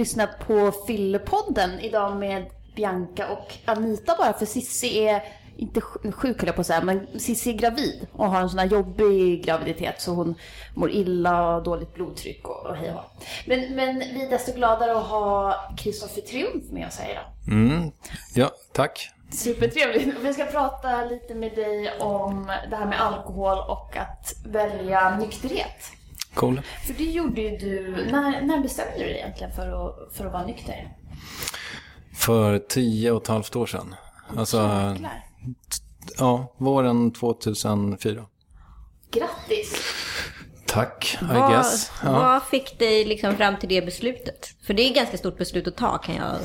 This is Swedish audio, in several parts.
lyssna på Fyllepodden idag med Bianca och Anita bara för Sissi är inte sjuk höll jag på att säga, men Cissi är gravid och har en sån här jobbig graviditet så hon mår illa och dåligt blodtryck och, och hej och men, men vi är desto gladare att ha Kristoffer Triumf med oss här idag. Mm. Ja, tack. Supertrevligt. Vi ska prata lite med dig om det här med alkohol och att välja nykterhet. Cool. För det gjorde ju du, när, när bestämde du dig egentligen för att, för att vara nykter? För tio och ett halvt år sedan. Alltså, Jäklar. Ja, våren 2004. Grattis! Tack, I vad, guess. Ja. Vad fick dig liksom fram till det beslutet? För det är ett ganska stort beslut att ta kan jag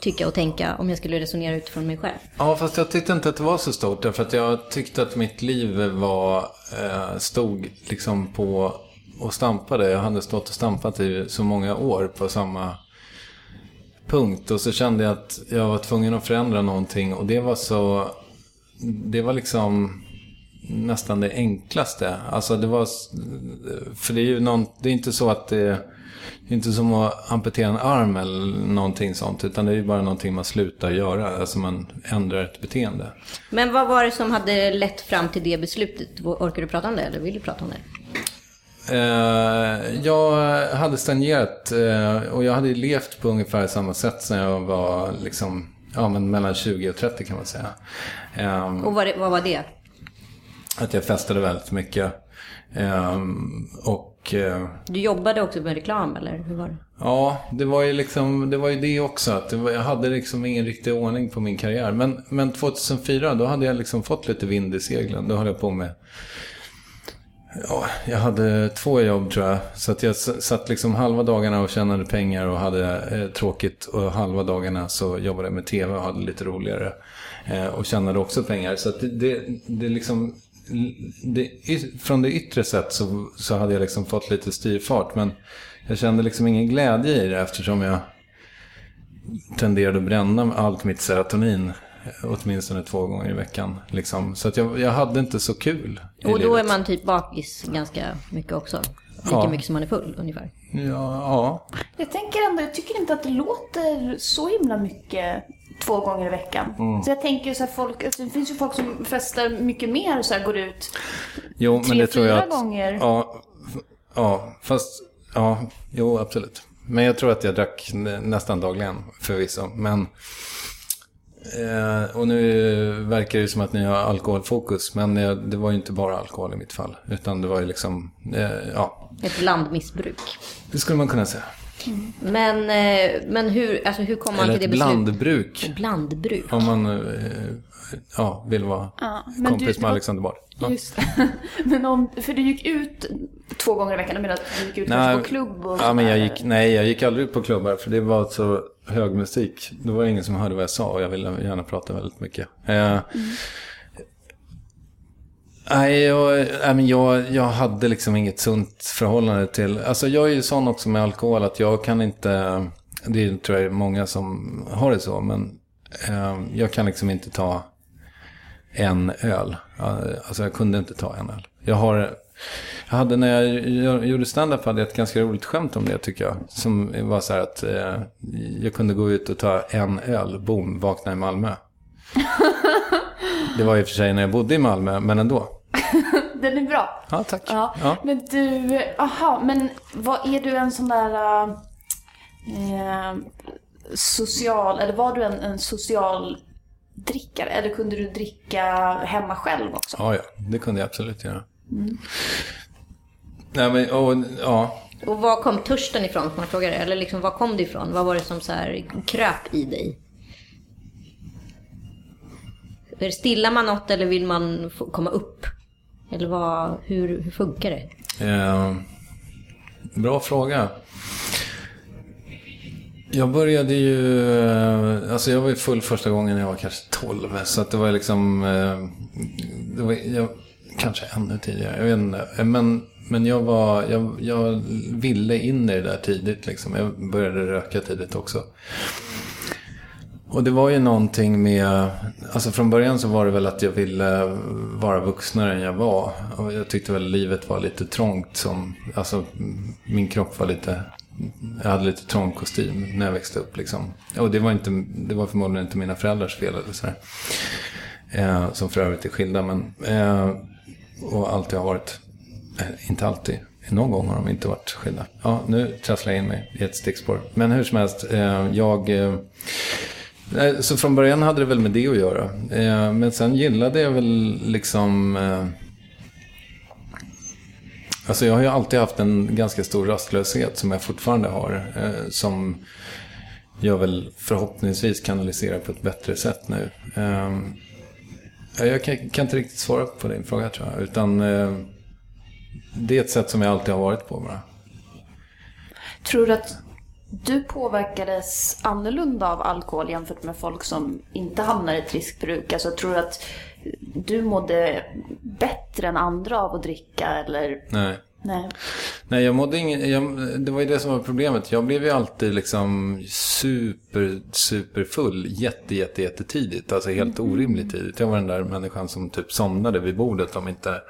tycka och tänka om jag skulle resonera utifrån mig själv. Ja, fast jag tyckte inte att det var så stort. Därför att jag tyckte att mitt liv var, eh, stod liksom på och stampade. Jag hade stått och stampat i så många år på samma punkt. Och så kände jag att jag var tvungen att förändra någonting. Och det var så... Det var liksom nästan det enklaste. Alltså det var... För det är ju någon, det är inte så att det det är inte som att amputera en arm eller någonting sånt. Utan det är ju bara någonting man slutar göra. Alltså man ändrar ett beteende. Men vad var det som hade lett fram till det beslutet? Orkar du prata om det eller vill du prata om det? Eh, jag hade stagnerat eh, och jag hade levt på ungefär samma sätt när jag var liksom, ja, men mellan 20 och 30 kan man säga. Ehm, och vad, vad var det? Att jag festade väldigt mycket. Ehm, och, eh, du jobbade också med reklam eller hur var det? Ja, det var ju, liksom, det, var ju det också. Att det var, jag hade liksom ingen riktig ordning på min karriär. Men, men 2004 då hade jag liksom fått lite vind i seglen. Då höll jag på med Ja, jag hade två jobb tror jag. Så att jag satt liksom halva dagarna och tjänade pengar och hade eh, tråkigt. Och halva dagarna så jobbade jag med tv och hade lite roligare. Eh, och tjänade också pengar. Så att det, det, det liksom... Det, från det yttre sett så, så hade jag liksom fått lite styrfart. Men jag kände liksom ingen glädje i det eftersom jag tenderade att bränna allt mitt serotonin åtminstone två gånger i veckan. Liksom. Så att jag, jag hade inte så kul. Och då livet. är man typ bakis ganska mycket också? Lika ja. mycket som man är full ungefär? Ja, ja. Jag tänker ändå, jag tycker inte att det låter så himla mycket två gånger i veckan. Mm. Så jag tänker så här, folk, alltså, det finns ju folk som festar mycket mer och så här, går ut jo, tre, men det tror jag att, gånger. Ja, ja, fast, ja, jo absolut. Men jag tror att jag drack nästan dagligen förvisso. Men Eh, och nu verkar det som att ni har alkoholfokus. Men eh, det var ju inte bara alkohol i mitt fall. Utan det var ju liksom, eh, ja. Ett blandmissbruk. Det skulle man kunna säga. Mm. Men, eh, men hur, alltså hur kom man Eller till det beslutet? blandbruk. Blandbruk. Om man eh, ja, vill vara ja, kompis du, med Alexander Bard. Ja. Just Men om, för du gick ut två gånger i veckan. Du menar att du gick ut nej, på klubb och ja, men jag gick, Nej, jag gick aldrig ut på klubbar. För det var så hög musik. Då var det ingen som hörde vad jag sa och jag ville gärna prata väldigt mycket. Eh, mm. Nej, jag, jag, jag hade liksom inget sunt förhållande till... Alltså jag är ju sån också med alkohol att jag kan inte... Det tror jag är många som har det så, men eh, jag kan liksom inte ta en öl. Alltså jag kunde inte ta en öl. Jag har jag hade när jag gjorde stand-up hade jag ett ganska roligt skämt om det tycker jag. Som var så här att eh, jag kunde gå ut och ta en öl, boom, vakna i Malmö. det var i och för sig när jag bodde i Malmö, men ändå. Den är bra. Ja, tack. Ja. ja. Men du, aha, men vad är du en sån där eh, social, eller var du en, en social drickare? Eller kunde du dricka hemma själv också? Ja, ja, det kunde jag absolut göra. Mm. Nej, men, och, ja. Och var kom törsten ifrån, man fråga det? Eller liksom, var kom det ifrån? Vad var det som så här kröp i dig? Stillar man något eller vill man komma upp? Eller vad, hur, hur funkar det? Eh, bra fråga. Jag började ju, eh, alltså jag var ju full första gången när jag var kanske 12. Så att det var liksom, eh, det var, jag, kanske ännu tidigare, jag vet inte. Eh, men, men jag, var, jag, jag ville in i det där tidigt liksom. Jag började röka tidigt också. Och det var ju någonting med, alltså från början så var det väl att jag ville vara vuxnare än jag var. Och jag tyckte väl livet var lite trångt som, alltså min kropp var lite jag hade lite trång kostym när jag växte upp. Liksom. Och det var, inte, det var förmodligen inte mina föräldrars fel eller sådär. Eh, som för övrigt är skilda. Men, eh, och alltid har varit, eh, inte alltid, någon gång har de inte varit skilda. Ja, nu trasslar jag in mig i ett stickspår. Men hur som helst, eh, jag... Eh, eh så från början hade det väl med det att göra. Eh, men sen gillade jag väl liksom... Eh, Alltså jag har ju alltid haft en ganska stor rastlöshet som jag fortfarande har. Eh, som jag väl förhoppningsvis kanaliserar på ett bättre sätt nu. Eh, jag kan, kan, inte riktigt svara på din fråga tror jag. Utan eh, det är ett sätt som jag alltid har varit på bara. Tror du att du påverkades annorlunda av alkohol jämfört med folk som inte hamnar i ett riskbruk? Alltså tror du att du mådde bättre än andra av att dricka eller? Nej. Nej. Nej, jag mådde ingen, jag, det var ju det som var problemet. Jag blev ju alltid liksom super, super full jätte, jätte, jätte tidigt. Alltså helt mm. orimligt tidigt. Jag var den där människan som typ somnade vid bordet om inte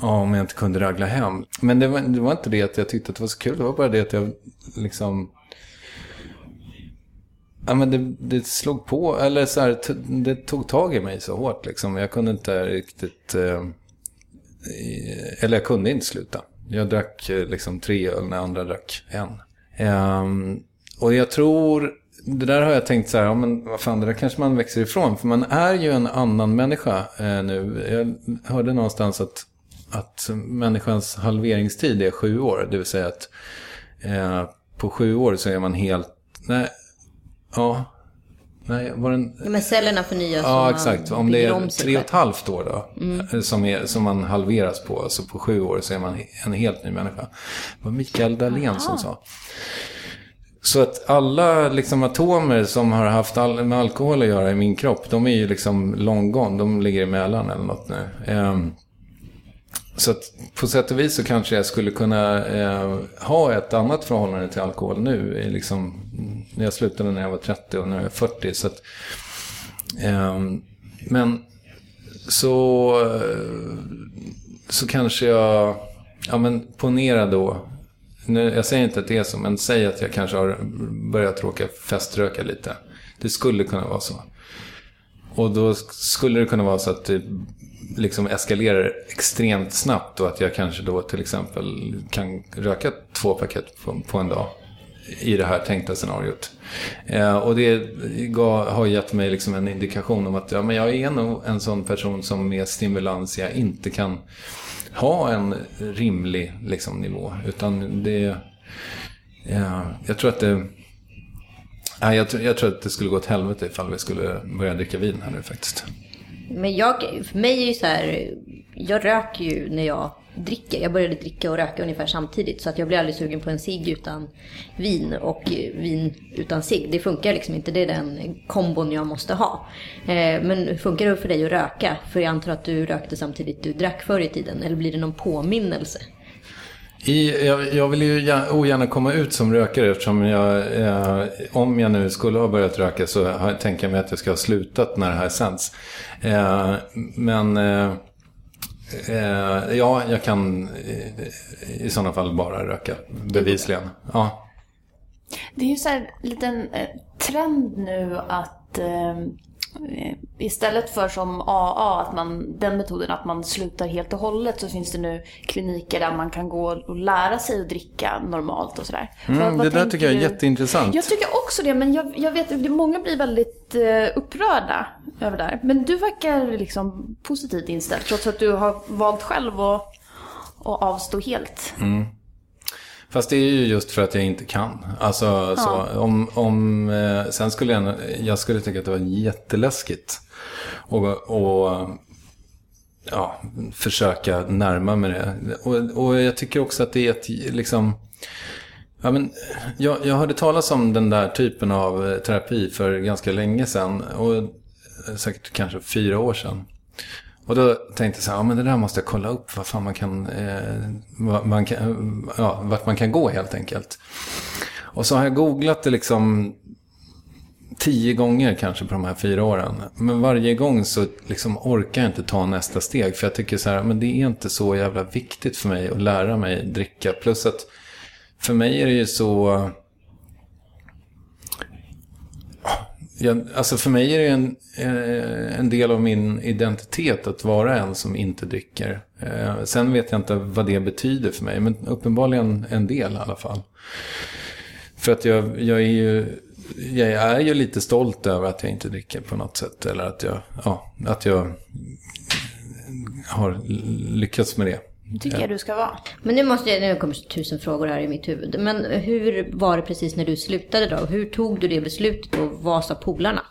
Ja, om jag inte kunde ragla hem. Men det var, det var inte det att jag tyckte att det var så kul. Det var bara det att jag liksom... Ja, men det, det slog på, eller så här, det tog tag i mig så hårt liksom. Jag kunde inte riktigt... Eh, eller jag kunde inte sluta. Jag drack eh, liksom tre öl när andra drack en. Um, och jag tror, det där har jag tänkt så här, ja, men vad fan, det där kanske man växer ifrån. För man är ju en annan människa eh, nu. Jag hörde någonstans att, att människans halveringstid är sju år. Det vill säga att eh, på sju år så är man helt, nej, ja, Nej, var den... Ja, men cellerna förnyas. Ja, exakt. Om det är tre och ett halvt år då, mm. som, är, som man halveras på, alltså på sju år så är man en helt ny människa. Det var Mikael Dahlén som sa. Så att alla liksom, atomer som har haft all, med alkohol att göra i min kropp, de är ju liksom long gone. De ligger emellan eller något nu. Um, så att på sätt och vis så kanske jag skulle kunna eh, ha ett annat förhållande till alkohol nu. Liksom, jag slutade när jag var 30 och nu är jag 40. Så att, eh, men så, eh, så kanske jag, ja men ponera då. Nu, jag säger inte att det är så, men säg att jag kanske har börjat råka feströka lite. Det skulle kunna vara så. Och då skulle det kunna vara så att det liksom eskalerar extremt snabbt och att jag kanske då till exempel kan röka två paket på, på en dag i det här tänkta scenariot. Eh, och det gav, har gett mig liksom en indikation om att ja, men jag är nog en sån person som med stimulans jag inte kan ha en rimlig liksom, nivå. Utan det... Ja, jag tror att det... Ja, jag, jag tror att det skulle gå åt helvete ifall vi skulle börja dricka vin här nu faktiskt. Men jag, för mig är ju så här, jag röker ju när jag dricker. Jag började dricka och röka ungefär samtidigt. Så att jag blir aldrig sugen på en cigg utan vin och vin utan cigg. Det funkar liksom inte. Det är den kombon jag måste ha. Eh, men funkar det för dig att röka? För jag antar att du rökte samtidigt du drack förr i tiden. Eller blir det någon påminnelse? I, jag, jag, vill ju ogärna komma ut som rökare eftersom jag, eh, om jag nu skulle ha börjat röka så har, tänker jag mig att jag ska ha slutat när det här sänds. Eh, men eh, eh ja, jag kan i, i sådana fall bara röka, bevisligen. Ja. Det är ju så här en liten eh, trend nu att Eh, istället för som AA, att man, den metoden att man slutar helt och hållet, så finns det nu kliniker där man kan gå och lära sig att dricka normalt och sådär. Mm, det där tycker jag är du? jätteintressant. Jag tycker också det, men jag, jag vet att många blir väldigt uh, upprörda över det här. Men du verkar liksom positivt inställd, trots att du har valt själv att, att avstå helt. Mm. Fast det är ju just för att jag inte kan. Alltså, ja. så, om, om, eh, sen skulle jag, jag skulle tycka att det var jätteläskigt. Och, och ja, försöka närma mig det. Och, och jag tycker också att det är ett, liksom... Ja, men, jag, jag hörde talas om den där typen av eh, terapi för ganska länge sedan. Och eh, säkert kanske fyra år sedan. Och då tänkte jag så här, ja men det där måste jag kolla upp, vad fan man kan, eh, man kan, eh, ja, vart man kan gå helt enkelt. Och så har jag googlat det liksom tio gånger kanske på de här fyra åren. Men varje gång så liksom orkar jag inte ta nästa steg. För jag tycker så här, men det är inte så jävla viktigt för mig att lära mig dricka. Plus att för mig är det ju så... Jag, alltså för mig är det en, eh, en del av min identitet att vara en som inte dricker. Eh, sen vet jag inte vad det betyder för mig, men uppenbarligen en del i alla fall. För att jag, jag är ju jag är ju lite stolt över att jag inte dricker på något sätt. Eller att jag, ja, att jag har lyckats med det tycker jag du ska vara. Men nu måste jag, nu kommer tusen frågor här i mitt huvud. Men hur var det precis när du slutade då? Hur tog du det beslutet och vad sa polarna?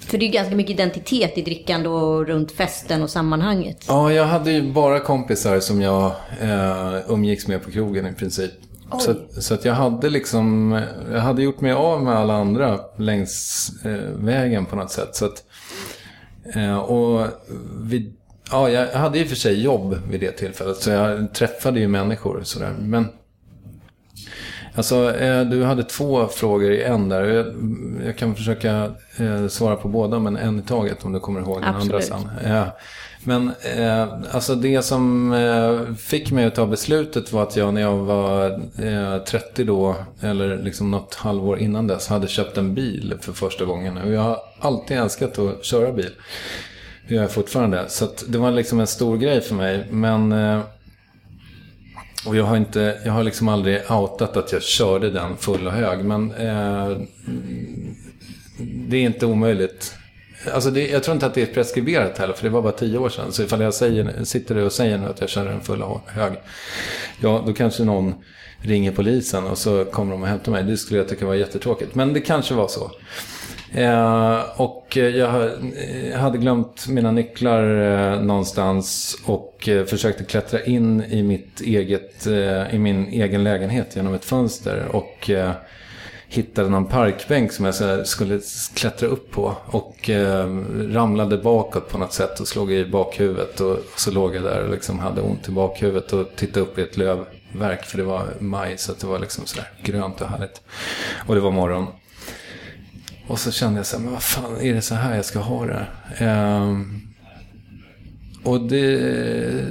För det är ju ganska mycket identitet i drickande och runt festen och sammanhanget. Ja, jag hade ju bara kompisar som jag eh, umgicks med på krogen i princip. Så, att- så att jag hade liksom, jag hade gjort mig av med alla andra längs eh, vägen på något sätt. Så att, eh, och vid, ja, jag hade ju för sig jobb vid det tillfället. Så jag träffade ju människor sådär. Men Alltså, eh, du hade två frågor i en där. Jag, jag kan försöka eh, svara på båda, men en i taget om du kommer ihåg den andra sen. Ja. Men eh, alltså det som eh, fick mig att ta beslutet var att jag när jag var eh, 30 då, eller liksom något halvår innan dess, hade köpt en bil för första gången. Och jag har alltid älskat att köra bil. Det gör jag fortfarande. Så att det var liksom en stor grej för mig. Men... Eh, och jag har, inte, jag har liksom aldrig outat att jag körde den full och hög. Men eh, det är inte omöjligt. Alltså det, jag tror inte att det är preskriberat heller, för det var bara tio år sedan. Så ifall jag säger, sitter och säger nu att jag körde den full och hög, ja då kanske någon ringer polisen och så kommer de och hämtar mig. Det skulle jag tycka var jättetråkigt. Men det kanske var så. Eh, och jag eh, hade glömt mina nycklar eh, någonstans och eh, försökte klättra in i, mitt eget, eh, i min egen lägenhet genom ett fönster. Och eh, hittade någon parkbänk som jag skulle klättra upp på. Och ramlade bakåt på något sätt och slog i bakhuvudet. Och så låg jag där och liksom hade ont i bakhuvudet och tittade upp i ett lövverk. För det var maj så det var liksom sådär grönt och härligt. Och det var morgon. Och så kände jag så här, men vad fan, är det så här jag ska ha det? Um, och det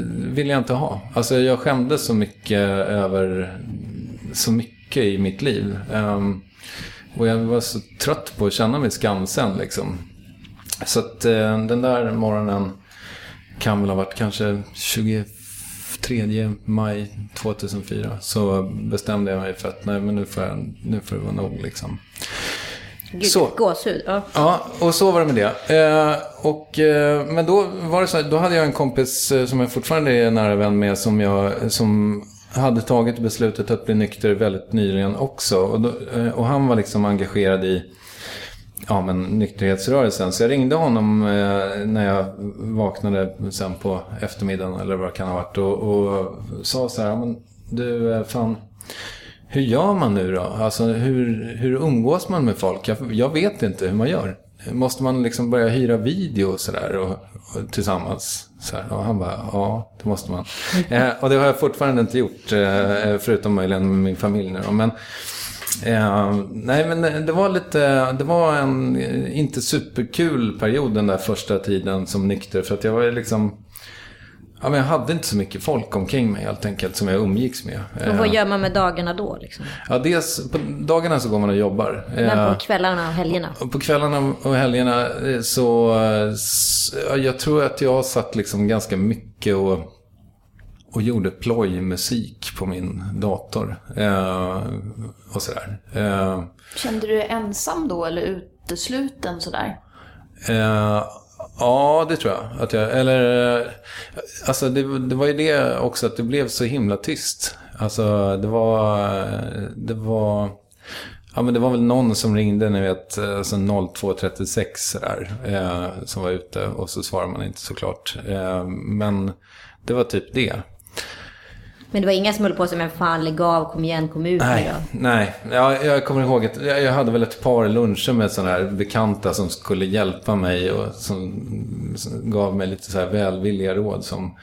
vill jag inte ha. Alltså jag skämdes så mycket över så mycket i mitt liv. Um, och jag var så trött på att känna mig skamsen liksom. Så att uh, den där morgonen kan väl ha varit kanske 23 maj 2004. Så bestämde jag mig för att nej men nu får, jag, nu får det vara nog liksom. Gud, Så. gåshud. Ja. Ja, och så var det med det. Eh, och, eh, men då var det så då hade jag en kompis eh, som jag fortfarande är nära vän med som, jag, som hade tagit beslutet att bli nykter väldigt nyligen också. Och, då, eh, och han var liksom engagerad i ja, men, nykterhetsrörelsen. Så jag ringde honom eh, när jag vaknade sen på eftermiddagen eller vad det kan ha varit. Och, och sa så här, "Ja, men, du eh, fan, hur gör man nu då? Alltså hur, hur umgås man med folk? Jag, jag vet inte hur man gör. Måste man liksom börja hyra video och sådär och, och tillsammans? Så här. Och han bara, ja det måste man. Eh, och det har jag fortfarande inte gjort, eh, förutom möjligen med min familj nu då. Men, eh, nej men det var lite, det var en inte superkul period den där första tiden som nykter. För att jag var liksom, ja men jag hade inte så mycket folk omkring mig helt enkelt som jag umgicks med. Och vad Eh, gör man med dagarna då? Liksom? Ja, dels på dagarna så går man och jobbar. Men Eh, på kvällarna och helgerna? på kvällarna och helgerna eh, så... eh, Jag tror att jag satt liksom ganska mycket och, och gjorde plojmusik på min dator. Eh, och sådär. Eh, Kände du dig ensam då eller utesluten sådär? Ja, det tror jag. Att jag eller, eh, alltså det, det var ju det också att det blev så himla tyst. Alltså det var, eh, det var, ja men det var väl någon som ringde, ni vet, eh, alltså 0236 där, eh, som var ute och så svarade man inte såklart. Eh, men det var typ det. Men det var inga som höll på sig med fan lägg av, kom igen, kom ut Nej, nej. Ja, jag kommer ihåg att jag jag hade väl ett par luncher med sådana här bekanta som skulle hjälpa mig och som, som gav mig lite så här välvilliga råd som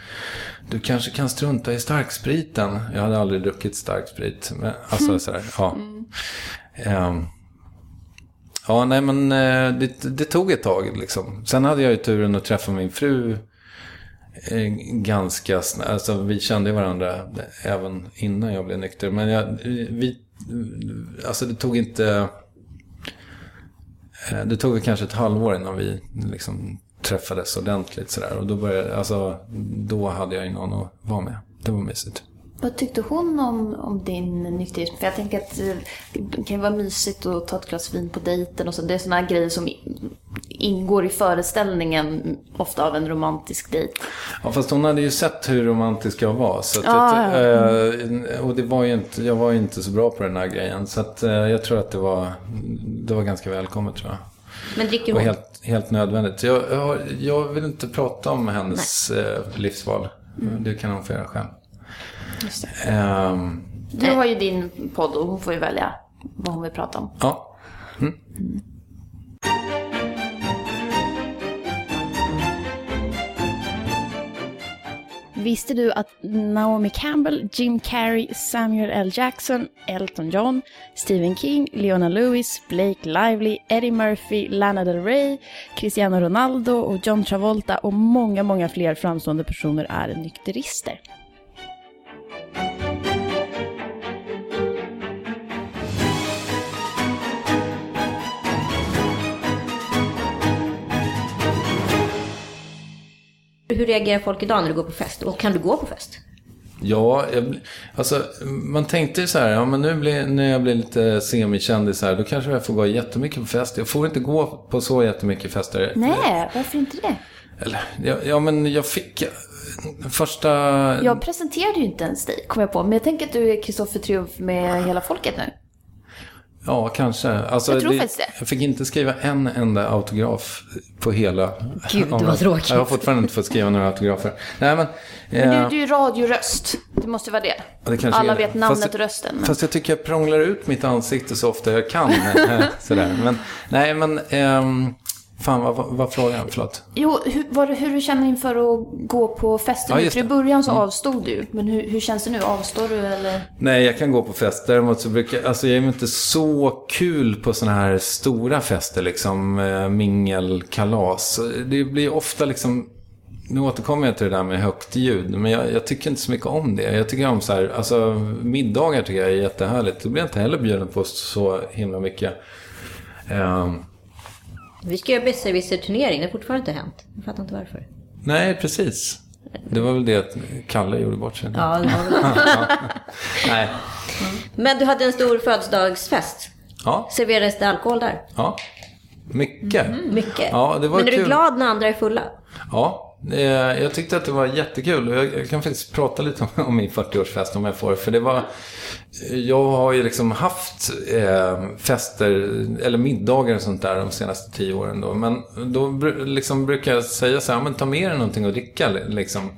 du kanske kan strunta i starkspriten. Jag hade aldrig druckit starksprit. Men, alltså så här, ja. Ehm, ja, nej men eh, det, det tog ett tag liksom. Sen hade jag ju turen att träffa min fru Eh, ganska snabbt. Alltså vi kände varandra även innan jag blev nykter. Men jag, vi, alltså det tog inte... Eh, det tog väl kanske ett halvår innan vi liksom träffades ordentligt sådär. Och då, började, alltså, då hade jag ju någon att vara med. Det var mysigt. Vad tyckte hon om, om din nykterism? För jag tänker att eh, det kan vara mysigt att ta ett glas vin på dejten och så. Det är sådana grejer som ingår i föreställningen ofta av en romantisk dejt. Ja, fast hon hade ju sett hur romantisk jag var. Så att Ja, jag, eh, och det var ju inte, jag var ju inte så bra på den här grejen. Så att, eh, jag tror att det var, det var ganska välkommet tror jag. Men dricker hon? helt, helt nödvändigt. Jag, jag, jag vill inte prata om hennes eh, livsval. Det kan hon få göra själv. Ehm, Du har ju din podd och hon får ju välja vad hon vill prata om. ja. Visste du att Naomi Campbell, Jim Carrey, Samuel L. Jackson, Elton John, Stephen King, Leona Lewis, Blake Lively, Eddie Murphy, Lana Del Rey, Cristiano Ronaldo och John Travolta och många, många fler framstående personer är nykterister? Hur reagerar folk idag när du går på fest? Och kan du gå på fest? Ja, jag, alltså man tänkte ju så här, ja men nu blir, när jag blir lite semikändis här, då kanske jag får gå jättemycket på fest. Jag får inte gå på så jättemycket fester. Nej, varför inte det? Eller, ja, ja men jag fick första... Jag presenterade ju inte ens dig, kom jag på. Men jag tänker att du är Kristoffer Triumf med hela folket nu. Ja, kanske. Alltså, Jag tror faktiskt det. Jag fick inte skriva en enda autograf på hela... Gud, vad tråkigt. Jag har fortfarande inte fått skriva några autografer. Nej, men... Men eh, du, du är ju radioröst. Det måste vara det. Det Alla är det. vet namnet Fast- och rösten. Men... Fast jag tycker jag prånglar ut mitt ansikte så ofta jag kan. eh, Sådär. Men, nej, men... ehm, fan, vad var frågan? Förlåt. Jo, hur, var hur du känner inför att gå på fester Ja, För i. Mm. början så avstod du. Men hur, hur känns det nu? Avstår du eller? Nej, jag kan gå på fest. Däremot så brukar alltså jag är inte så kul på sådana här stora fester, liksom eh, mingel, kalas. Det blir ofta liksom, nu återkommer jag till det där med högt ljud, men jag, jag tycker inte så mycket om det. Jag tycker om så här, alltså middagar tycker jag är jättehärligt. Då blir jag inte heller bjuden på så himla mycket. Ehm, Vi ska göra besserwisser-turnering. Det har fortfarande inte hänt. Jag fattar inte varför. nej, precis. Det var väl det att Kalle gjorde bort sig. Ja, det var väl Nej. Men du hade en stor födelsedagsfest. Ja, Serverades det alkohol där? ja. Mycket. Mycket. Ja, det var Men är du kul. glad när andra är fulla? Ja, Eh, jag tyckte att det var jättekul. Jag, kan faktiskt prata lite om, min 40-årsfest om jag får. För det var... Jag har ju liksom haft eh, fester, eller middagar och sånt där de senaste tio åren då. Men då liksom brukar jag säga så här, men ta med dig någonting att dricka liksom.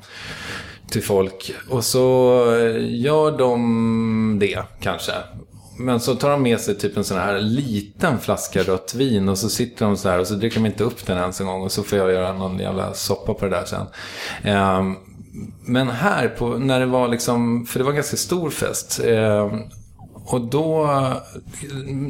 Till folk. Och så eh, gör de det kanske. Men så tar de med sig typ en sån här liten flaska rött vin och så sitter de så här och så dricker de inte upp den ens en gång och så får jag göra någon jävla soppa på det där sen. Ehm, men här, på, när det var liksom, för det var en ganska stor fest. Ehm, och då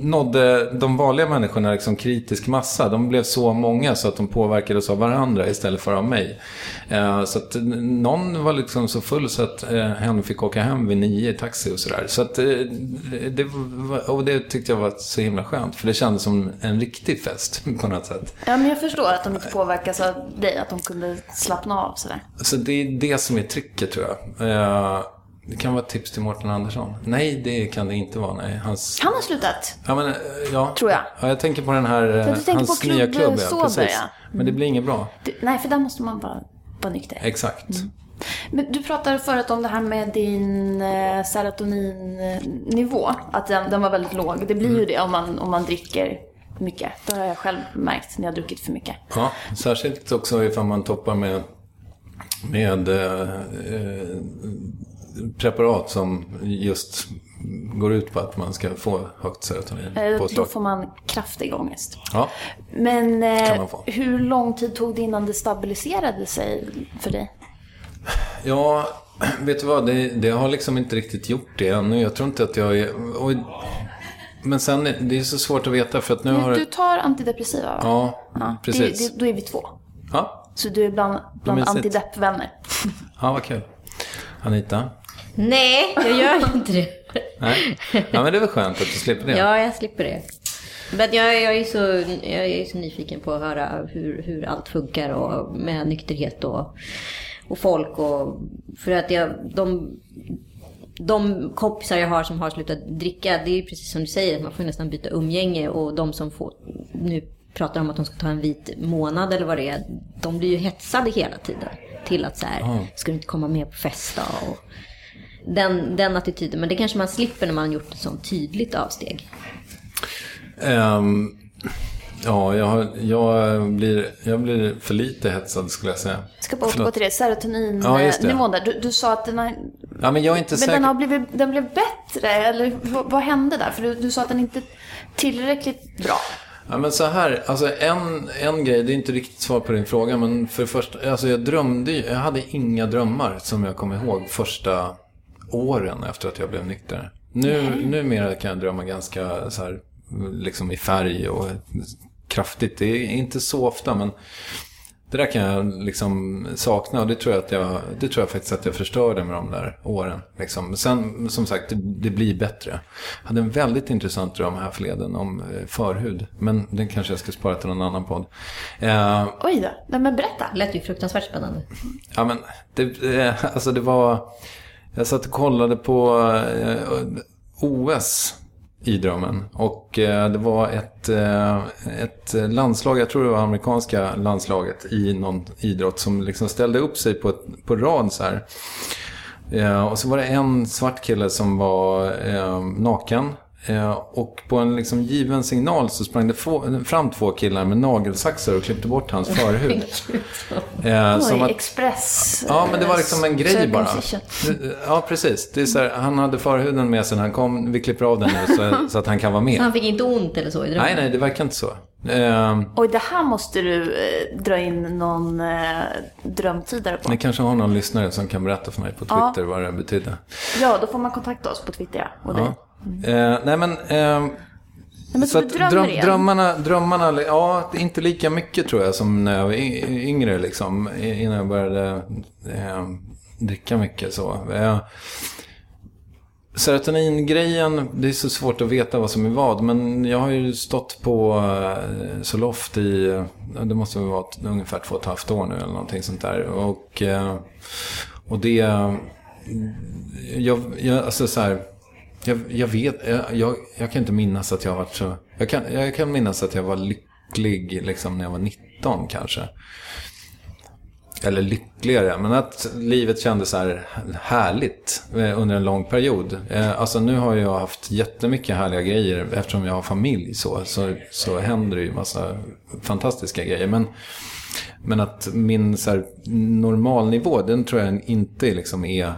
nådde de vanliga människorna liksom kritisk massa. De blev så många så att de påverkades av varandra istället för av mig. Eh, så att någon var liksom så full så att eh, hen fick åka hem vid nio i taxi och sådär. Så att eh, det, och det tyckte jag var så himla skönt. För det kändes som en riktig fest på något sätt. Ja, men jag förstår att de inte påverkas av dig. Att de kunde slappna av sådär. Så det är det som är tricket tror jag. Eh, det kan vara ett tips till Mårten Andersson. Nej, det kan det inte vara. Nej, hans... Han har slutat. Ja, men, eh, ja. Tror jag. Ja, jag tänker på den här, eh, du tänker hans på klubb, nya klubb. Ja, Sober, precis. ja. Men det blir inget bra. Du, nej, för där måste man vara, vara nykter. Exakt. Men du pratade förut om det här med din eh, serotoninnivå. Att den, den var väldigt låg. Det blir ju det om man, om man dricker mycket. Det har jag själv märkt när jag har druckit för mycket. Ja, särskilt också ifall man toppar med, med eh, eh, preparat som just går ut på att man ska få högt serotonin Eh, Då får man kraftig ångest. Ja, Men eh, hur lång tid tog det innan det stabiliserade sig för dig? ja, vet du vad? Det, det har liksom inte riktigt gjort det ännu. Jag tror inte att jag är... Och, men sen, det är så svårt att veta för att nu har Du tar antidepressiva va? Ja, Ja, precis. Det, det, då är vi två. Ja, Så du är bland, bland antideppvänner. Ja, vad kul. Anita? Nej, jag gör inte det. Nej? Ja, men det är väl skönt att du slipper det. Ja, jag slipper det. Men jag, jag, är så, jag är så nyfiken på att höra hur, hur allt funkar och med nykterhet och, och folk. Och, för att jag, de, de kompisar jag har som har slutat dricka, det är precis som du säger, man får nästan byta umgänge. Och de som får, nu pratar om att de ska ta en vit månad eller vad det är, de blir ju hetsade hela tiden. Till att så här, ska du inte komma med på festa? Och den, den attityden. Men det kanske man slipper när man har gjort ett sånt tydligt avsteg. Ehm, ja, jag, jag, blir, jag blir för lite hetsad skulle jag säga. Jag ska bara återgå till det, Ja, just det. serotoninnivån där. Du, du sa att den har, Ja, men jag är inte men säker. den, har blivit, den blev bättre, eller vad, vad hände där? För du, du sa att den inte är tillräckligt bra. Ja, men så här, alltså en, en grej, det är inte riktigt svar på din fråga, men för det första, alltså jag drömde ju- jag hade inga drömmar som jag kommer ihåg första åren efter att jag blev nykter. Nu, numera kan jag drömma ganska så här, liksom i färg och kraftigt. Det är inte så ofta, men det där kan jag liksom sakna och det tror jag, att jag, det tror jag faktiskt att jag förstörde med de där åren. Liksom. Sen, som sagt, det, det blir bättre. Jag hade en väldigt intressant dröm här förleden om eh, förhud. Men den kanske jag ska spara till någon annan podd. Eh, Oj då, Nej, men berätta. Det lät ju fruktansvärt spännande. Ja, men det, eh, alltså det var... Jag satt och kollade på eh, OS i drömmen. Och eh, det var ett, eh, ett landslag, jag tror det var amerikanska landslaget i någon idrott som liksom ställde upp sig på, ett, på rad så här. Och så var det en svart kille som var naken. Eh, och på en liksom given signal så sprang det fram två killar med nagelsaxar och klippte bort hans förhud. Eh, som att- Express. Ja, men det var liksom en grej bara. Ja, precis. Det är så här, han hade förhuden med sig när han kom. Vi klipper av den nu så, så att han kan vara med. Han fick inte ont eller så i drömmen? Nej, nej, det verkar inte så. Eh, Oj, det här måste du eh, dra in någon eh, drömtidare på. ni kanske har någon lyssnare som kan berätta för mig på Ja. Twitter vad det betydde. Ja, då får man kontakta oss på Twitter ja, och dig. Eh, nej, men... Eh, Nej, men så, att dröm, drömmarna, drömmarna, ja, inte lika mycket tror jag som när jag var yngre liksom. Innan jag började eh, dricka mycket så. Eh, Serotonin-grejen, det är så svårt att veta vad som är vad. Men jag har ju stått på Zoloft i, eh, det måste väl vara ungefär två och ett halvt år nu eller någonting sånt där. Och, eh, och det, jag, jag, alltså så här, jag, jag vet, jag, jag, jag kan inte minnas att jag har varit så, jag kan, jag kan minnas att jag var lycklig liksom när jag var 19 kanske. Eller lyckligare, men att livet kändes så här härligt eh, under en lång period. Eh, alltså nu har jag haft jättemycket härliga grejer eftersom jag har familj så, så, så händer det ju massa fantastiska grejer. Men, men att min så här, normalnivå, den tror jag inte liksom är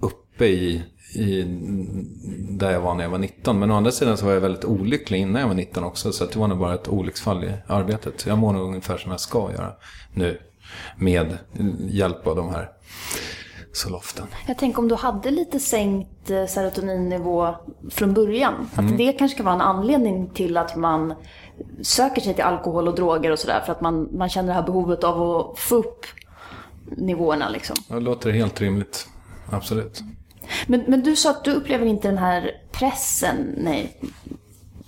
uppe i, i där jag var när jag var 19. Men å andra sidan så var jag väldigt olycklig innan jag var 19 också. Så det var nog bara ett olycksfall i arbetet. Jag mår nog ungefär som jag ska göra nu. Med hjälp av de här soloften. Jag tänker om du hade lite sänkt eh, serotoninnivå från början. Mm. Att det kanske kan vara en anledning till att man söker sig till alkohol och droger och sådär. För att man, man känner det här behovet av att få upp nivåerna liksom. Det låter helt rimligt. Absolut. Men, men du sa att du upplever inte den här pressen nej,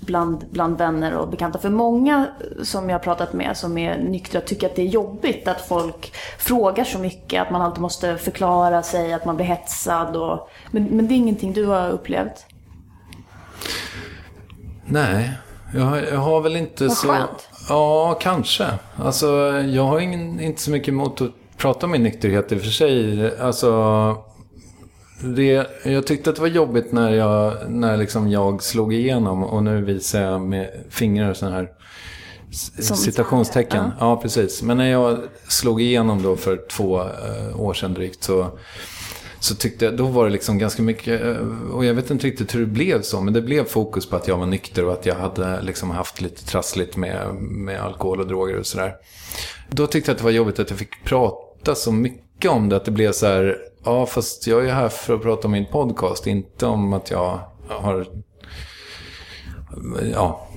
bland, bland vänner och bekanta. För många som jag har pratat med som är nyktra tycker att det är jobbigt att folk frågar så mycket. Att man alltid måste förklara sig, att man blir hetsad. Och, men, men det är ingenting du har upplevt? Nej, jag, har- jag har väl inte Vad så... skönt. Ja, kanske. Alltså, jag har ingen, inte så mycket emot att prata om min nykterhet i och för sig. Alltså, det, jag tyckte att det var jobbigt när jag, när liksom jag slog igenom och nu visar jag med fingrar så här s- Som citationstecken. här, Ja, precis. Men när jag slog igenom då för två eh, år sedan drygt så, så tyckte jag, då var det liksom ganska mycket, eh, och jag vet inte riktigt hur det blev så, men det blev fokus på att jag var nykter och att jag hade liksom haft lite trassligt med, med alkohol och droger och sådär. Då tyckte jag att det var jobbigt att jag fick prata så mycket om det, att det blev så här, ja fast jag är här för att prata om min podcast, inte om att jag har ja,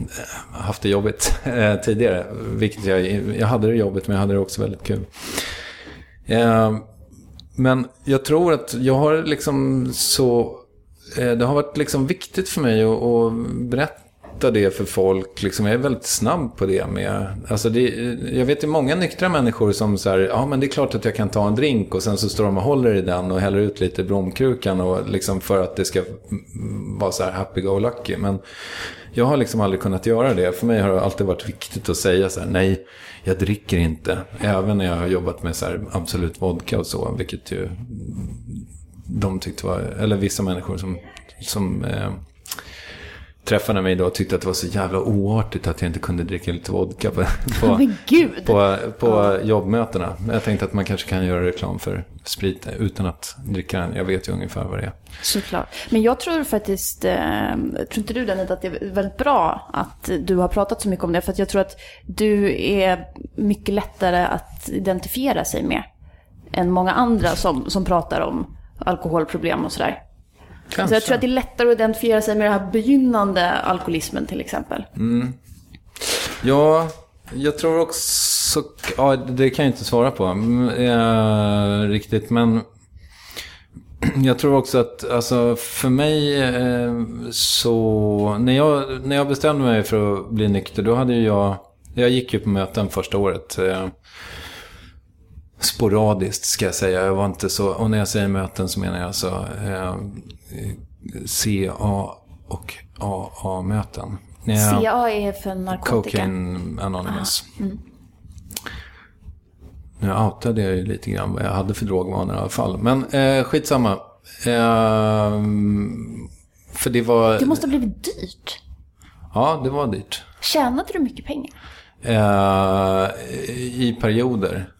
haft det jobbigt eh, tidigare. Vilket jag, jag hade det jobbigt men jag hade det också väldigt kul. Eh, men jag tror att jag har liksom så... Eh, det har varit liksom viktigt för mig att, att berätta det för folk. Liksom, jag är väldigt snabb på det med... Alltså det, jag vet ju många nyktra människor som säger ja men det är klart att jag kan ta en drink och sen så står de och håller i den och häller ut lite blomkrukan och liksom för att det ska vara så här happy-go-lucky. Men jag har liksom aldrig kunnat göra det. För mig har det alltid varit viktigt att säga så här, nej, jag dricker inte. Även när jag har jobbat med så här Absolut Vodka och så, vilket ju de tyckte var, eller vissa människor som, som eh, träffade mig då tyckte att det var så jävla oartigt att jag inte kunde dricka lite vodka på, på, på, på jobbmötena. Jag tänkte att man kanske kan göra reklam för sprit utan att dricka den. Jag vet ju ungefär vad det är. Såklart. Men jag tror faktiskt, eh, tror inte du Danita, att det är väldigt bra att du har pratat så mycket om det. För att jag tror att du är mycket lättare att identifiera sig med än många andra som, som pratar om alkoholproblem och sådär. Så jag tror att det är lättare att identifiera sig med den här begynnande alkoholismen till exempel. Ja, jag tror också... Ja, det kan jag inte svara på mm, eh, riktigt, men... Jag tror också att, alltså för mig eh, så... När jag, när jag bestämde mig för att bli nykter, då hade jag... Jag gick ju på möten första året. Eh, sporadiskt ska jag säga. Jag var inte så... Och när jag säger möten så menar jag alltså eh, CA och AA-möten. CA är för narkotika. Cocaine Anonymous. Nu outade jag ju lite grann vad jag hade för drogvanor i alla fall. Men eh, skitsamma. Eh, för det var... Det måste ha blivit dyrt. Ja, det var dyrt. Tjänade du mycket pengar? Eh, I perioder.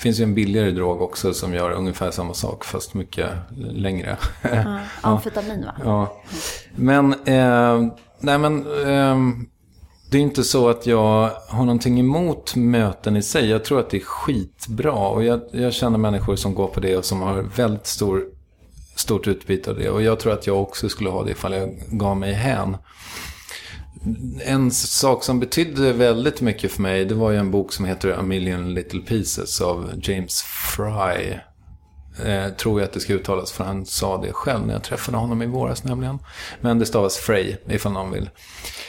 Finns ju en billigare drog också som gör ungefär samma sak fast mycket längre. Ja. Amfetamin va? Ja. Men, eh, nej men, eh, det är inte så att jag har någonting emot möten i sig. Jag tror att det är skitbra. Och jag, jag känner människor som går på det och som har väldigt stor, stort utbyte av det. Och jag tror att jag också skulle ha det ifall jag gav mig hän. En sak som betydde väldigt mycket för mig, det var ju en bok som heter A Million Little Pieces av James Fry. Eh, tror jag att det ska uttalas, för han sa det själv när jag träffade honom i våras nämligen. Men det stavas Frey, ifall någon vill.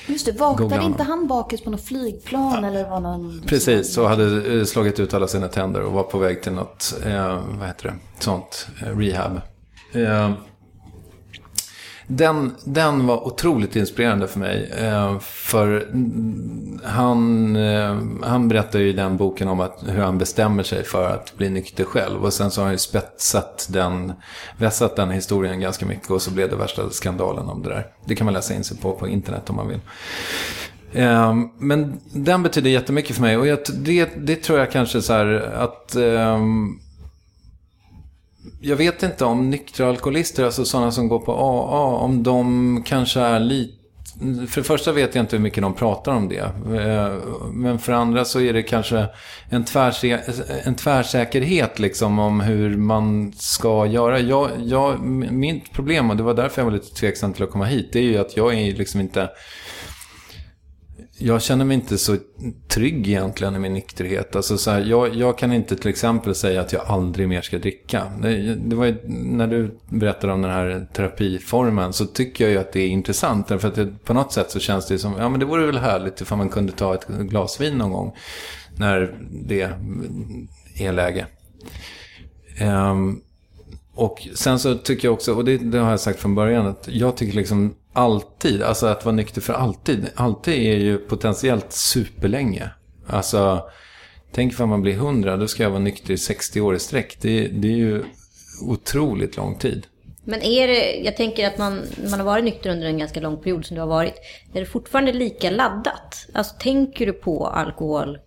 Just det, vaknade inte han bakis på något flygplan eller var någon... Precis, så hade eh, slagit ut alla sina tänder och var på väg till något, eh, vad heter det, sånt, eh, rehab. Eh, den, den var otroligt inspirerande för mig. Eh, för han, eh, han berättar ju i den boken om att, hur han bestämmer sig för att bli nykter själv. Och sen så har han ju spetsat den, vässat den historien ganska mycket. Och så blev det värsta skandalen om det där. Det kan man läsa in sig på på internet om man vill. Eh, men den betyder jättemycket för mig. Och jag, det, det tror jag kanske så här att jag vet inte om nyktra alkoholister, alltså sådana som går på AA, om de kanske är lite... För det första vet jag inte hur mycket de pratar om det. Eh, men för det andra så är det kanske en, tvärsä en tvärsäkerhet liksom om hur man ska göra. Jag, jag, mitt problem, och det var därför jag var lite tveksam till att komma hit, det är ju att jag är liksom inte... Jag känner mig inte så trygg egentligen i min nykterhet. Alltså så här, jag, jag kan inte till exempel säga att jag aldrig mer ska dricka. Det, det var ju, när du berättade om den här terapiformen så tycker jag ju att det är intressant. Därför att det, på något sätt så känns det som, ja men det vore väl härligt ifall man kunde ta ett glas vin någon gång. När det är läge. Um, och sen så tycker jag också, och det, det har jag sagt från början, att jag tycker liksom alltid, alltså att vara nykter för alltid, alltid är ju potentiellt superlänge. Alltså, tänk för man blir 100, då ska jag vara nykter i 60 år i sträck. Det, det är ju otroligt lång tid. Men är det, jag tänker att man, man har varit nykter under en ganska lång period som du har varit. Är det fortfarande lika laddat? Alltså tänker du på alkohol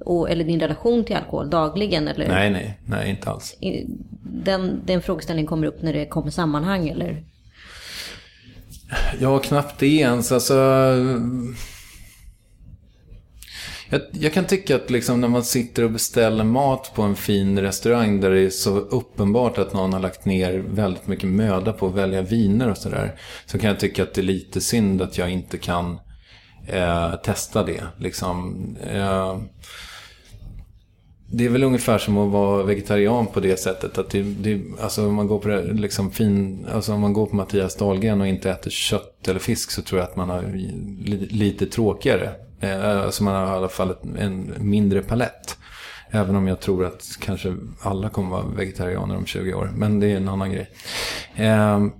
och, eller din relation till alkohol dagligen? Eller? Nej, nej, nej, inte alls. Den, den frågeställningen kommer upp när det kommer sammanhang eller? Ja, knappt det ens. Alltså, jag, jag kan tycka att liksom när man sitter och beställer mat på en fin restaurang där det är så uppenbart att någon har lagt ner väldigt mycket möda på att välja viner och sådär. Så kan jag tycka att det är lite synd att jag inte kan eh, testa det. Liksom, eh, det är väl ungefär som att vara vegetarian på det sättet. Att det, det, alltså om, man går på det, liksom fin, alltså om man går på Mattias Dahlgren och inte äter kött eller fisk så tror jag att man har li, lite tråkigare. Eh, alltså man har i alla fall en mindre palett. Även om jag tror att kanske alla kommer vara vegetarianer om 20 år. Men det är en annan grej. Ehm,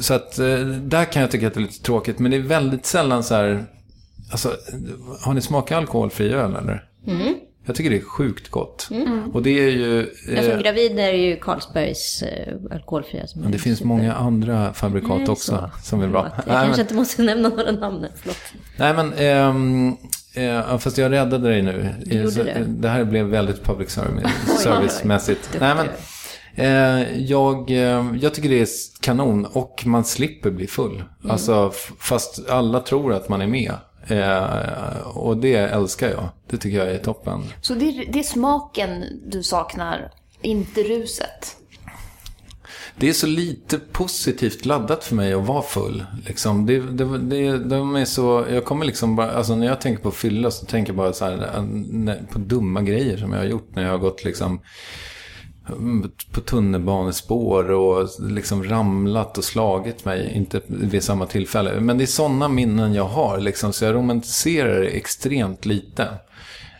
så att eh, där kan jag tycka att det är lite tråkigt. Men det är väldigt sällan så här... Alltså, har ni smakat alkoholfri öl eller? Mm. Jag tycker det är sjukt gott. Mm. Och det är ju... Eh, som gravid är ju Carlsbergs eh, alkoholfria. Som men det finns super... många andra fabrikat Nej, också så. som är bra. Jag Nej, kanske men... inte måste nämna några namn. Förlåt. Nej men... Ehm, eh, fast jag räddade dig nu. Så, det. det här blev väldigt public service-mässigt. Nej men... Eh, jag, eh, jag tycker det är kanon och man slipper bli full. Mm. Alltså, fast alla tror att man är med. Eh, och det älskar jag. Det tycker jag är toppen. Så det är, det är smaken du saknar, inte ruset? Det är så lite positivt laddat för mig att vara full. Liksom. Det, det, det, de är så, jag kommer liksom bara, alltså när jag tänker på fylla så tänker jag bara så här, på dumma grejer som jag har gjort när jag har gått liksom på tunnelbanespår och liksom ramlat och slagit mig. Inte vid samma tillfälle. Men det är sådana minnen jag har. Liksom, så jag romantiserar det extremt lite.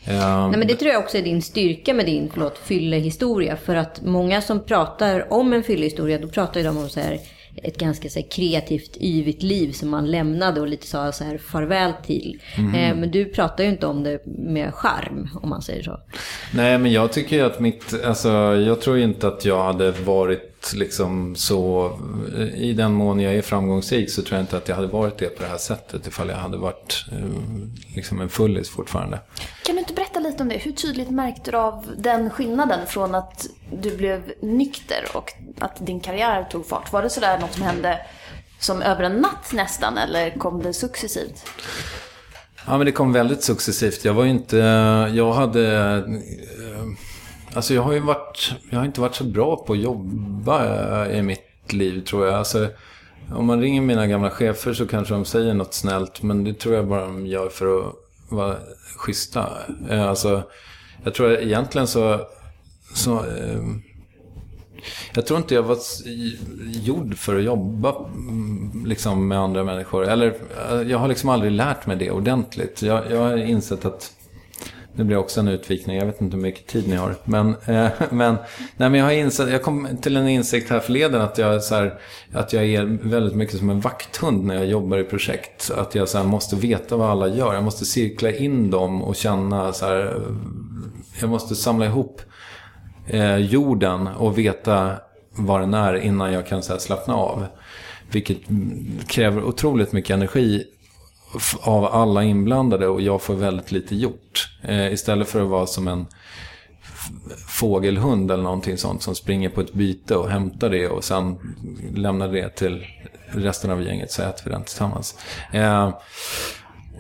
Ehm, Nej, men det tror jag också är din styrka med din förlåt, fyllehistoria. För att många som pratar om en fyllehistoria, då pratar ju de om så här ett ganska så här, kreativt, yvigt liv som man lämnade och lite sa så här farväl till. Mm. Eh, men du pratar ju inte om det med charm, om man säger så. Nej, men jag tycker ju att mitt, alltså jag tror inte att jag hade varit liksom så, i den mån jag är framgångsrik så tror jag inte att jag hade varit det på det här sättet ifall jag hade varit eh, liksom en fullis fortfarande. Kan du lite om det? Hur tydligt märkte du av den skillnaden från att du blev nykter och att din karriär tog fart? Var det sådär något som hände som över en natt nästan eller kom det successivt? Ja, men det kom väldigt successivt. Jag var ju inte, jag hade eh, Alltså jag har ju varit, jag har inte varit så bra på att jobba eh, i mitt liv tror jag. Alltså, om man ringer mina gamla chefer så kanske de säger något snällt. Men det tror jag bara de gör för att vara schyssta. Eh, alltså, jag tror egentligen så... så eh, jag tror inte jag var gjord för att jobba mm, liksom, med andra människor. Eller eh, jag har liksom aldrig lärt mig det ordentligt. Jag, jag har insett att nu blir det också en utvikning. Jag vet inte hur mycket tid ni har. Men, eh, men, nej, men jag, har insett, jag kom till en insikt här förleden att jag, så här, att jag är väldigt mycket som en vakthund när jag jobbar i projekt. Att jag så här, måste veta vad alla gör. Jag måste cirkla in dem och känna så här, Jag måste samla ihop eh, jorden och veta vad den är innan jag kan så här, slappna av. Vilket kräver otroligt mycket energi av alla inblandade och jag får väldigt lite gjort. Eh, istället för att vara som en fågelhund eller någonting sånt som springer på ett byte och hämtar det och sen lämnar det till resten av gänget så äter vi den tillsammans. Eh,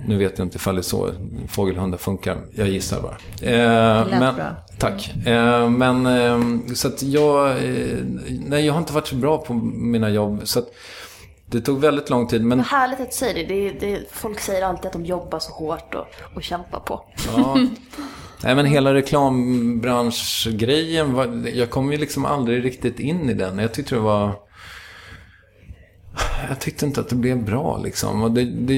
nu vet jag inte ifall det är så fågelhundar funkar. Jag gissar bara. Eh, men, bra. Tack. Eh, men eh, så att jag... Eh, nej, jag har inte varit så bra på mina jobb. Så att, det tog väldigt lång tid. Men... Vad härligt att du säger det. det, det folk säger alltid att de jobbar så hårt och, och kämpar på. Ja. Nej, men hela reklambranschgrejen, var, jag kom ju liksom aldrig riktigt in i den. Jag tyckte det var... Jag tyckte inte att det blev bra liksom. Och det, det,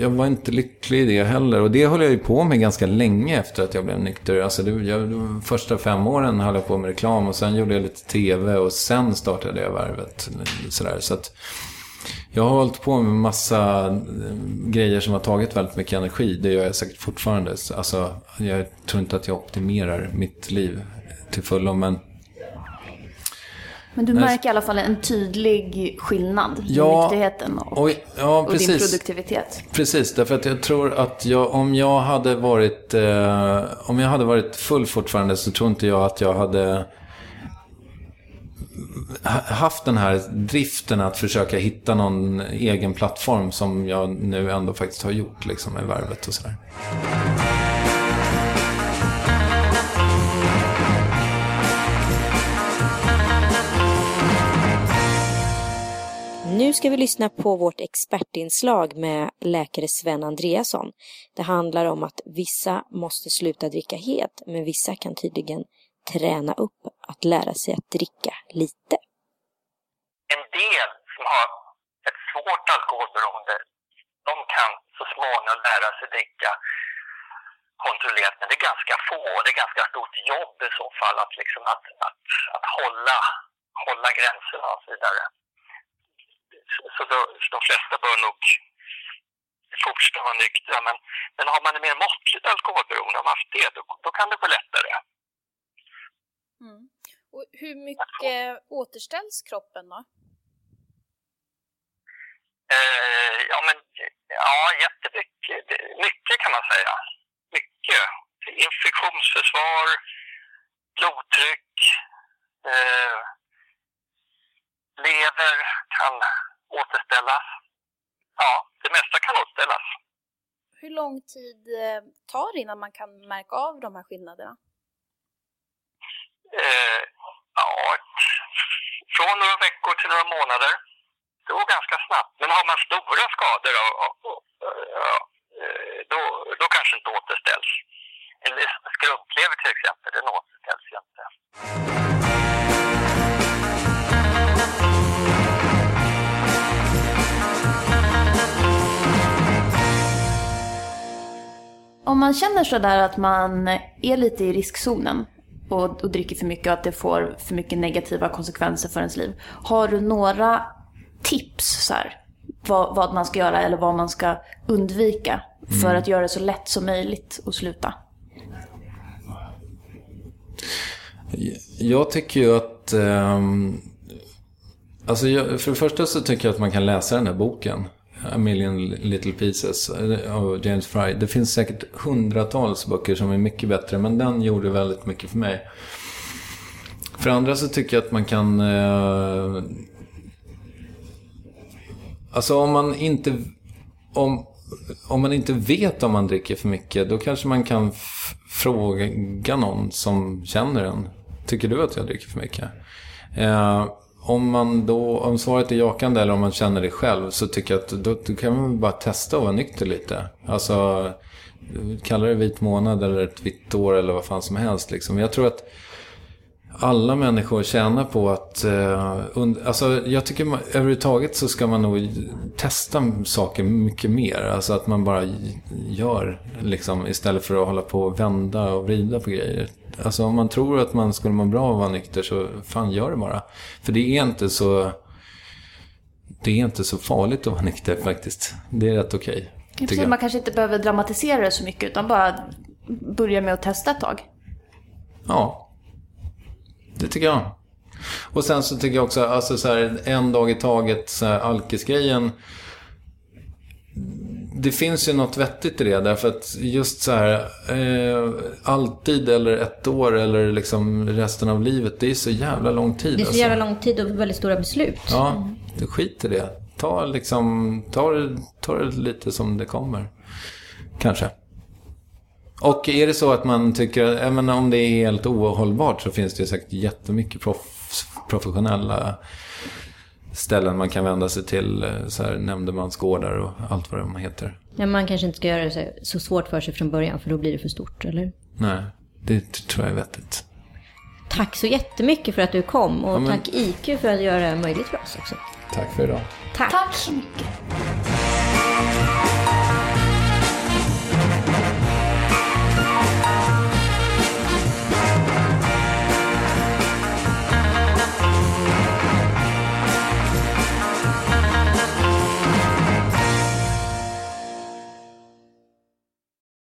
jag var inte lycklig i det heller. Och det höll jag ju på med ganska länge efter att jag blev nykter. Alltså det, jag, de första fem åren höll jag på med reklam och sen gjorde jag lite tv och sen startade jag Värvet. Sådär. Så att, jag har hållit på med massa eh, grejer som har tagit väldigt mycket energi. Det gör jag säkert fortfarande. Alltså, jag tror inte att jag optimerar mitt liv till fullo, men... Men du märker i alla fall en tydlig skillnad i ja, nykterheten och, och, ja, och din produktivitet. Precis, därför att jag tror att jag, om jag hade varit eh, om jag hade varit full fortfarande så tror inte jag att jag hade haft den här driften att försöka hitta någon egen plattform som jag nu ändå faktiskt har gjort liksom med värvet och sådär. Nu ska vi lyssna på vårt expertinslag med läkare Sven Andreasson. Det handlar om att vissa måste sluta dricka helt, men vissa kan tydligen träna upp att lära sig att dricka lite. En del som har ett svårt alkoholberoende, de kan så småningom lära sig dricka kontrollerat, men det är ganska få och det är ganska stort jobb i så fall att, liksom att, att, att hålla, hålla gränserna och så vidare. Så, så då, de flesta bör nog fortsätta vara nyktra, men, men har man ett mer måttligt alkoholberoende, har man haft det, då, då kan det gå lättare. Hur mycket återställs kroppen då? Eh, ja, men ja, jättemycket. Mycket kan man säga. Mycket. Infektionsförsvar, blodtryck, eh, lever kan återställas. Ja, det mesta kan återställas. Hur lång tid eh, tar det innan man kan märka av de här skillnaderna? Eh, från några veckor till några månader. Det går ganska snabbt. Men har man stora skador, och, och, och, då, då kanske inte återställs. En skrumplever till exempel, den återställs ju inte. Om man känner sådär att man är lite i riskzonen och, och dricker för mycket och att det får för mycket negativa konsekvenser för ens liv. Har du några tips så här, vad, vad man ska göra eller vad man ska undvika för Mm. att göra det så lätt som möjligt att sluta? Jag tycker ju att... ehm, alltså jag, för det första så tycker jag att man kan läsa den här boken. A million little pieces eh, av James Fry. Det finns säkert hundratals böcker som är mycket bättre, men den gjorde väldigt mycket för mig. För andra så tycker jag att man kan... Eh, alltså om man inte... Om, om man inte vet om man dricker för mycket, då kanske man kan fråga någon som känner en. Tycker du att jag dricker för mycket? Eh, om, man då, om svaret är jakande eller om man känner det själv så tycker jag att då, då kan man bara testa att vara nykter lite. Alltså, kalla det vit månad eller ett vitt år eller vad fan som helst. Liksom. Jag tror att alla människor tjänar på att... Eh, und- alltså, jag tycker man, överhuvudtaget så ska man nog testa saker mycket mer. Alltså att man bara gör liksom, istället för att hålla på och vända och vrida på grejer. Alltså om man tror att man skulle må bra av att vara nykter så fan gör det bara. För det är inte så... Det är inte så farligt att vara nykter faktiskt. Det är rätt okej. Precis, jag. man kanske inte behöver dramatisera det så mycket utan bara börja med att testa ett tag. Ja. Det tycker jag. Och sen så tycker jag också, alltså så här, en dag i taget, så här, alkisgrejen. Det finns ju något vettigt i det, därför att just så här, eh, alltid eller ett år eller liksom resten av livet, det är så jävla lång tid. Det är så alltså. jävla lång tid och väldigt stora beslut. Ja, det skit i det. Ta liksom, ta ta det lite som det kommer. Kanske. Och är det så att man tycker, menar, om det är helt ohållbart så finns det ju säkert jättemycket proff, professionella ställen man kan vända sig till. eh, Så här, nämndemansgårdar och allt vad de heter. Men man kanske inte ska göra det så- svårt för sig från början för då blir det för stort, eller? Nej, det tror jag är vettigt. Tack så jättemycket för att du kom och Ja, men- tack IQ för att göra det möjligt för oss också. Tack för idag. Tack. Tack så mycket.